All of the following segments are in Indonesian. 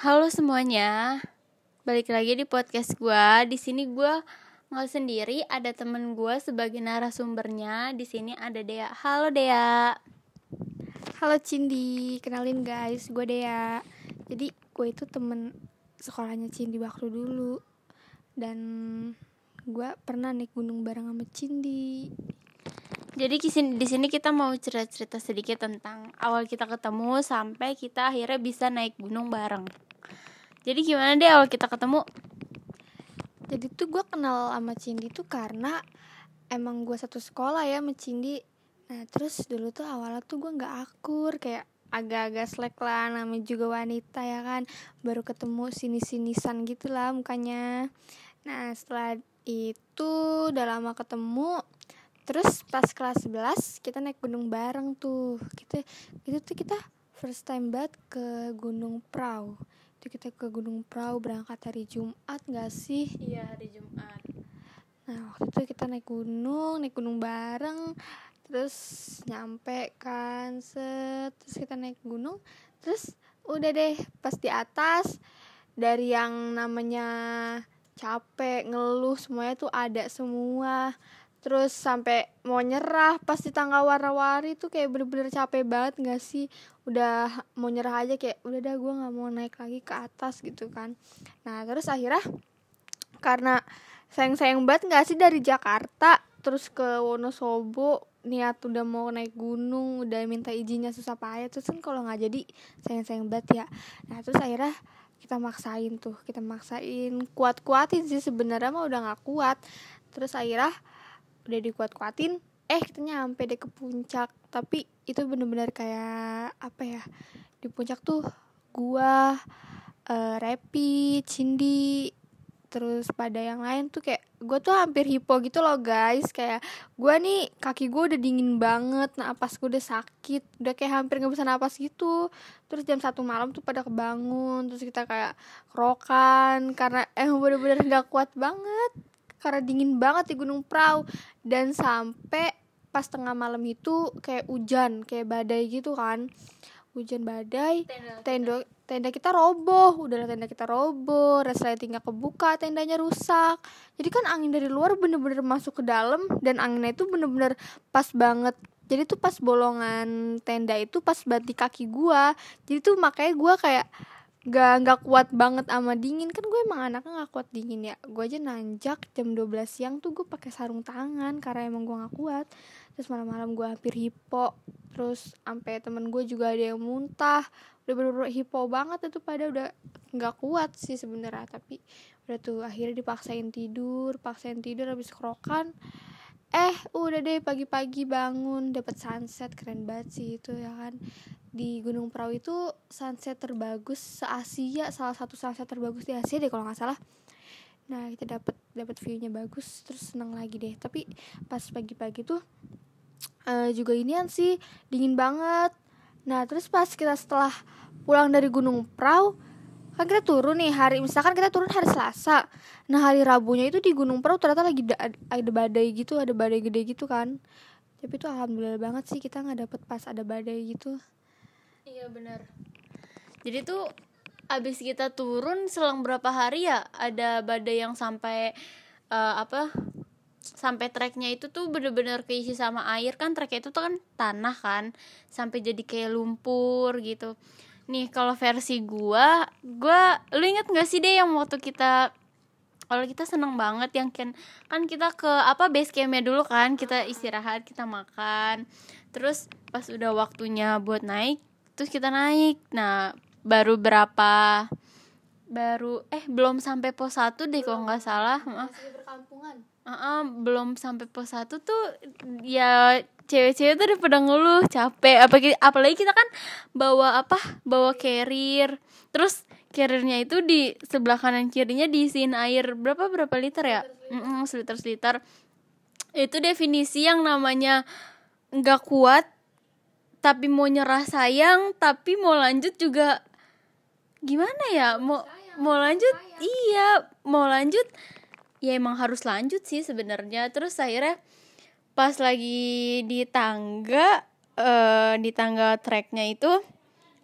Halo semuanya, balik lagi di podcast gue. Di sini gue nggak sendiri, ada temen gue sebagai narasumbernya. Di sini ada Dea. Halo Dea. Halo Cindy, kenalin guys, gue Dea. Jadi gue itu temen sekolahnya Cindy waktu dulu dan gue pernah naik gunung bareng sama Cindy. Jadi di sini kita mau cerita-cerita sedikit tentang awal kita ketemu sampai kita akhirnya bisa naik gunung bareng. Jadi gimana deh awal kita ketemu? Jadi tuh gue kenal sama Cindy tuh karena emang gue satu sekolah ya sama Cindy. Nah terus dulu tuh awalnya tuh gue nggak akur kayak agak-agak slack lah namanya juga wanita ya kan. Baru ketemu sini-sinisan gitu lah mukanya. Nah setelah itu udah lama ketemu. Terus pas kelas 11 kita naik gunung bareng tuh. Kita itu tuh kita first time banget ke Gunung Prau itu kita ke Gunung Prau berangkat hari Jumat gak sih? Iya hari Jumat. Nah waktu itu kita naik gunung naik gunung bareng terus nyampe kan set terus kita naik gunung terus udah deh pas di atas dari yang namanya capek ngeluh semuanya tuh ada semua terus sampai mau nyerah pas di tangga warna-warni tuh kayak bener-bener capek banget gak sih? Udah mau nyerah aja kayak udah dah gue nggak mau naik lagi ke atas gitu kan. Nah terus akhirnya karena sayang-sayang banget gak sih dari Jakarta terus ke Wonosobo niat udah mau naik gunung udah minta izinnya susah payah terus kan kalau nggak jadi sayang-sayang banget ya. Nah terus akhirnya kita maksain tuh kita maksain kuat-kuatin sih sebenarnya mah udah nggak kuat. Terus akhirnya udah dikuat-kuatin eh kita nyampe deh ke puncak. Tapi itu bener-bener kayak apa ya di puncak tuh gua uh, Repi, Cindy terus pada yang lain tuh kayak gue tuh hampir hipo gitu loh guys. Kayak gue nih kaki gue udah dingin banget napas gue udah sakit udah kayak hampir nggak bisa napas gitu. Terus jam satu malam tuh pada kebangun terus kita kayak kerokan karena eh bener-bener nggak kuat banget karena dingin banget di Gunung Prau. Dan sampai pas tengah malam itu kayak hujan kayak badai gitu kan. Hujan badai tenda tenda kita roboh udah tenda kita roboh resletingnya kebuka tendanya rusak. Jadi kan angin dari luar bener-bener masuk ke dalam dan anginnya itu bener-bener pas banget. Jadi tuh pas bolongan tenda itu pas banget di kaki gua. Jadi tuh makanya gua kayak gak nggak kuat banget sama dingin. Kan gue emang anaknya nggak kuat dingin ya. Gue aja nanjak jam 12 siang tuh gue pakai sarung tangan karena emang gue nggak kuat. Terus malam-malam gue hampir hipo. Terus sampai temen gue juga ada yang muntah. Udah bener-bener hipo banget itu pada udah nggak kuat sih sebenarnya. Tapi udah tuh akhirnya dipaksain tidur paksain tidur habis kerokan eh udah deh pagi-pagi bangun. Dapat sunset keren banget sih itu ya kan? Di Gunung Prau itu sunset terbagus se Asia salah satu sunset terbagus di Asia deh kalau nggak salah. Nah kita dapat dapat viewnya bagus terus senang lagi deh. Tapi pas pagi-pagi tuh uh, juga inian sih dingin banget. Nah terus pas kita setelah pulang dari Gunung Prau kan kita turun nih hari misalkan kita turun hari Selasa. Nah hari Rabunya itu di Gunung Prau ternyata lagi da ada badai gitu ada badai gede gitu kan. Tapi itu alhamdulillah banget sih kita nggak dapet pas ada badai gitu. Iya benar. Jadi tuh abis kita turun selang berapa hari ya ada badai yang sampai uh, apa sampai treknya itu tuh bener-bener keisi sama air kan treknya itu tuh kan tanah kan sampai jadi kayak lumpur gitu nih kalau versi gua gua lu inget gak sih deh yang waktu kita kalau kita seneng banget yang kan kan kita ke apa base campnya dulu kan kita istirahat kita makan terus pas udah waktunya buat naik terus kita naik. Nah baru berapa baru eh belum sampai pos satu deh kalau nggak salah berkampungan uh -uh, belum sampai pos satu tuh ya cewek-cewek tuh udah pada ngeluh capek. Apalagi apalagi kita kan bawa apa bawa carrier. Terus carriernya itu di sebelah kanan kirinya diisiin air berapa berapa liter ya? Mm -mm, seliter seliter itu definisi yang namanya nggak kuat tapi mau nyerah sayang tapi mau lanjut juga gimana ya? Mau mau lanjut? iya mau lanjut? Ya emang harus lanjut sih sebenarnya. Terus akhirnya pas lagi di tangga uh, di tangga treknya itu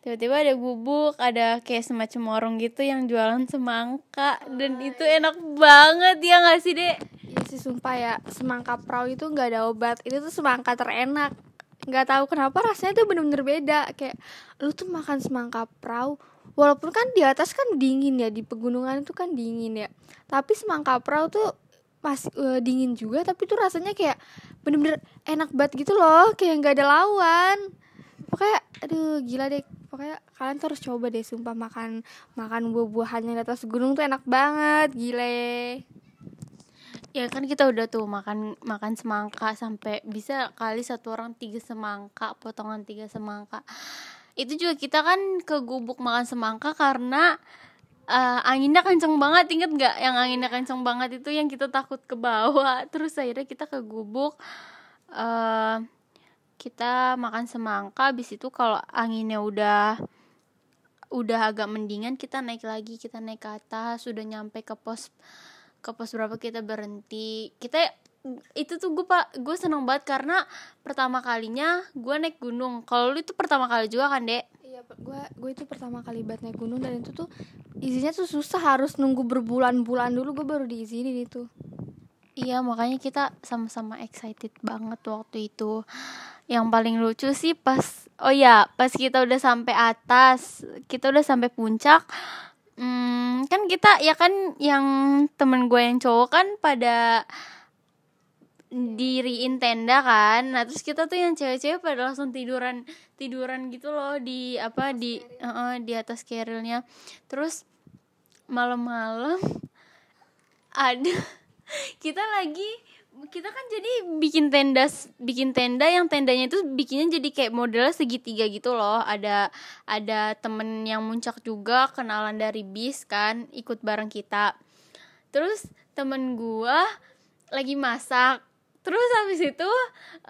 tiba-tiba ada gubuk ada kayak semacam warung gitu yang jualan semangka. Dan itu enak banget ya nggak sih dek? Iya sih sumpah ya semangka prau itu nggak ada obat. Itu tuh semangka terenak. Nggak tahu kenapa rasanya tuh bener-bener beda. Kayak lu tuh makan semangka prau walaupun kan di atas kan dingin ya di pegunungan itu kan dingin ya. Tapi semangka prau tuh masih eh, dingin juga tapi tuh rasanya kayak bener-bener enak banget gitu loh kayak nggak ada lawan. Pokoknya aduh gila deh. Pokoknya kalian tuh harus coba deh sumpah makan makan buah-buahannya di atas gunung tuh enak banget gile. Ya kan kita udah tuh makan makan semangka sampai bisa kali satu orang tiga semangka potongan tiga semangka. Itu juga kita kan ke gubuk makan semangka karena eh, anginnya kenceng banget. Inget nggak yang anginnya kenceng banget itu yang kita takut ke bawah? Terus akhirnya kita ke gubuk eh kita makan semangka. Habis itu kalau anginnya udah udah agak mendingan kita naik lagi. Kita naik ke atas. Sudah nyampe ke pos ke pos berapa kita berhenti. Kita itu tuh gue pak gue seneng banget karena pertama kalinya gue naik gunung. Kalau lu itu pertama kali juga kan dek Iya, gue gue itu pertama kali banget naik gunung dan itu tuh izinnya tuh susah harus nunggu berbulan-bulan dulu gue baru diizinin itu. iya makanya kita sama-sama excited banget waktu itu yang paling lucu sih pas oh ya pas kita udah sampai atas kita udah sampai puncak hmm, kan kita ya kan yang temen gue yang cowok kan pada diriin tenda kan. Nah terus kita tuh yang cewek-cewek pada langsung tiduran tiduran gitu loh di apa di eh, di atas kerilnya. Terus malam-malam ada kita lagi kita kan jadi bikin tenda bikin tenda yang tendanya itu bikinnya jadi kayak modelnya segitiga gitu loh. Ada ada temen yang muncak juga kenalan dari bis kan ikut bareng kita. Terus temen gua lagi masak terus habis itu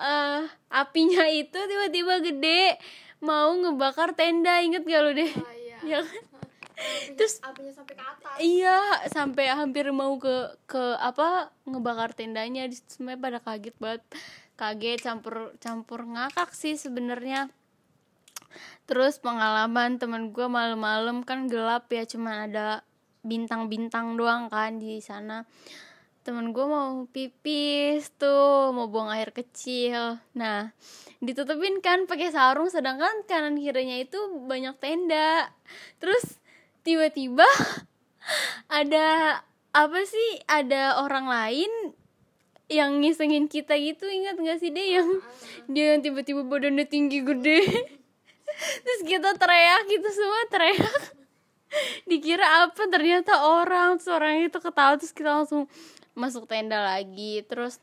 eh apinya itu tiba-tiba gede mau ngebakar tenda inget gak lo deh iya. ya kan Terus- apinya sampai ke atas. Iya, sampai hampir mau ke ke apa ngebakar tendanya. Di semuanya pada kaget banget. Kaget campur campur ngakak sih sebenarnya. Terus pengalaman temen gue malam-malam kan gelap ya, cuman ada bintang-bintang doang kan di sana. Temen gue mau pipis tuh, mau buang air kecil. Nah, ditutupin kan pakai sarung, sedangkan kanan kirinya itu banyak tenda. Terus tiba-tiba ada apa sih ada orang lain yang ngisengin kita gitu ingat gak sih dia yang dia yang tiba-tiba badannya tinggi gede terus kita teriak gitu semua teriak dikira apa ternyata orang terus orang itu ketawa terus kita langsung masuk tenda lagi. Terus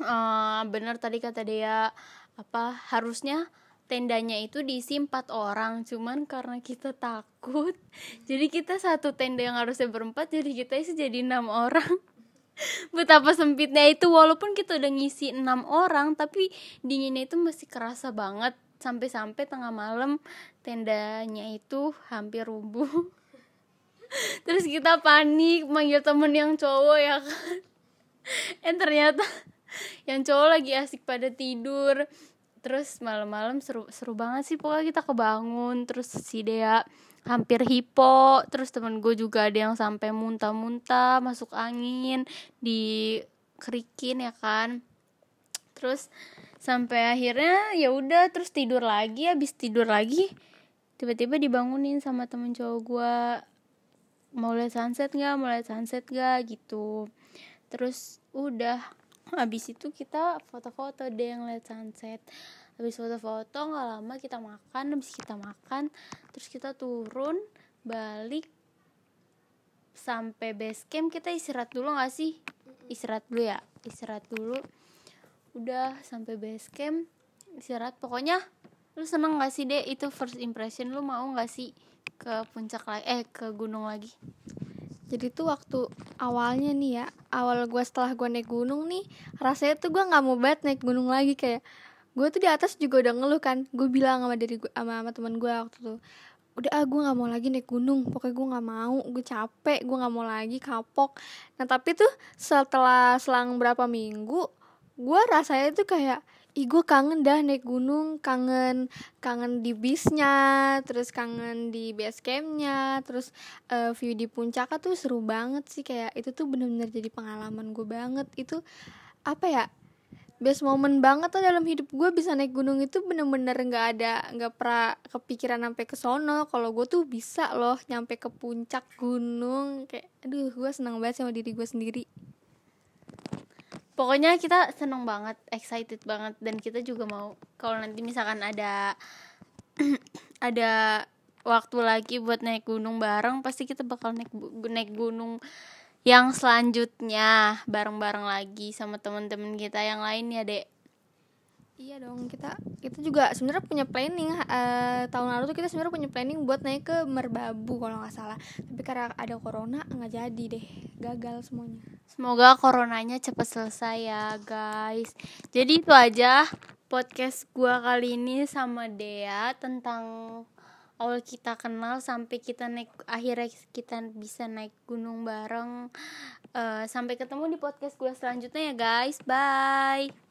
eh bener tadi kata dia apa harusnya tendanya itu diisi empat orang. Cuman karena kita takut jadi kita satu tenda yang harusnya berempat jadi kita isi jadi enam orang. Betapa sempitnya itu walaupun kita udah ngisi enam orang tapi dinginnya itu masih kerasa banget. Sampai-sampai tengah malam tendanya itu hampir rubuh terus kita panik manggil temen yang cowok ya kan? Eh ternyata yang cowok lagi asik pada tidur. Terus malam-malam seru seru banget sih pokoknya kita kebangun. Terus si Dea hampir hipo. Terus temen gue juga ada yang sampai muntah-muntah masuk angin di kerikin ya kan? Terus sampai akhirnya ya udah terus tidur lagi. Habis tidur lagi tiba-tiba dibangunin sama temen cowok gue mau lihat sunset nggak mau lihat sunset nggak gitu. Terus udah habis itu kita foto-foto deh yang lihat sunset. Habis foto-foto nggak lama kita makan habis kita makan terus kita turun balik sampai base camp. Kita istirahat dulu nggak sih? Istirahat dulu ya? Istirahat dulu. Udah sampai base camp istirahat. Pokoknya lu seneng gak sih deh itu first impression lu mau nggak sih ke puncak lagi eh ke gunung lagi Jadi tuh waktu awalnya nih ya, awal gue setelah gue naik gunung nih, rasanya tuh gue nggak mau banget naik gunung lagi kayak gue tuh di atas juga udah ngeluh kan, gue bilang sama dari gue sama, sama teman gue waktu tuh, udah ah gue nggak mau lagi naik gunung, pokoknya gue nggak mau, gue capek, gue nggak mau lagi kapok. Nah tapi tuh setelah selang berapa minggu, gue rasanya tuh kayak ih gue kangen dah naik gunung kangen kangen di bisnya terus kangen di base campnya terus uh, view di puncak tuh seru banget sih. Kayak itu tuh bener-bener jadi pengalaman gue banget. Itu apa ya best moment banget tuh dalam hidup gue bisa naik gunung itu bener-bener nggak ada nggak pernah kepikiran sampai ke sono. Kalau gue tuh bisa loh nyampe ke puncak gunung kayak aduh gue seneng banget sama diri gue sendiri pokoknya kita seneng banget excited banget dan kita juga mau kalau nanti misalkan ada ada waktu lagi buat naik gunung bareng pasti kita bakal naik naik gunung yang selanjutnya bareng-bareng lagi sama teman-teman kita yang lain ya dek Iya dong kita kita juga sebenarnya punya planning uh, tahun lalu tuh kita sebenarnya punya planning buat naik ke Merbabu kalau nggak salah tapi karena ada corona nggak jadi deh gagal semuanya. Semoga coronanya cepat selesai ya guys. Jadi itu aja podcast gua kali ini sama Dea tentang awal kita kenal sampai kita naik akhirnya kita bisa naik gunung bareng uh, sampai ketemu di podcast gue selanjutnya ya guys bye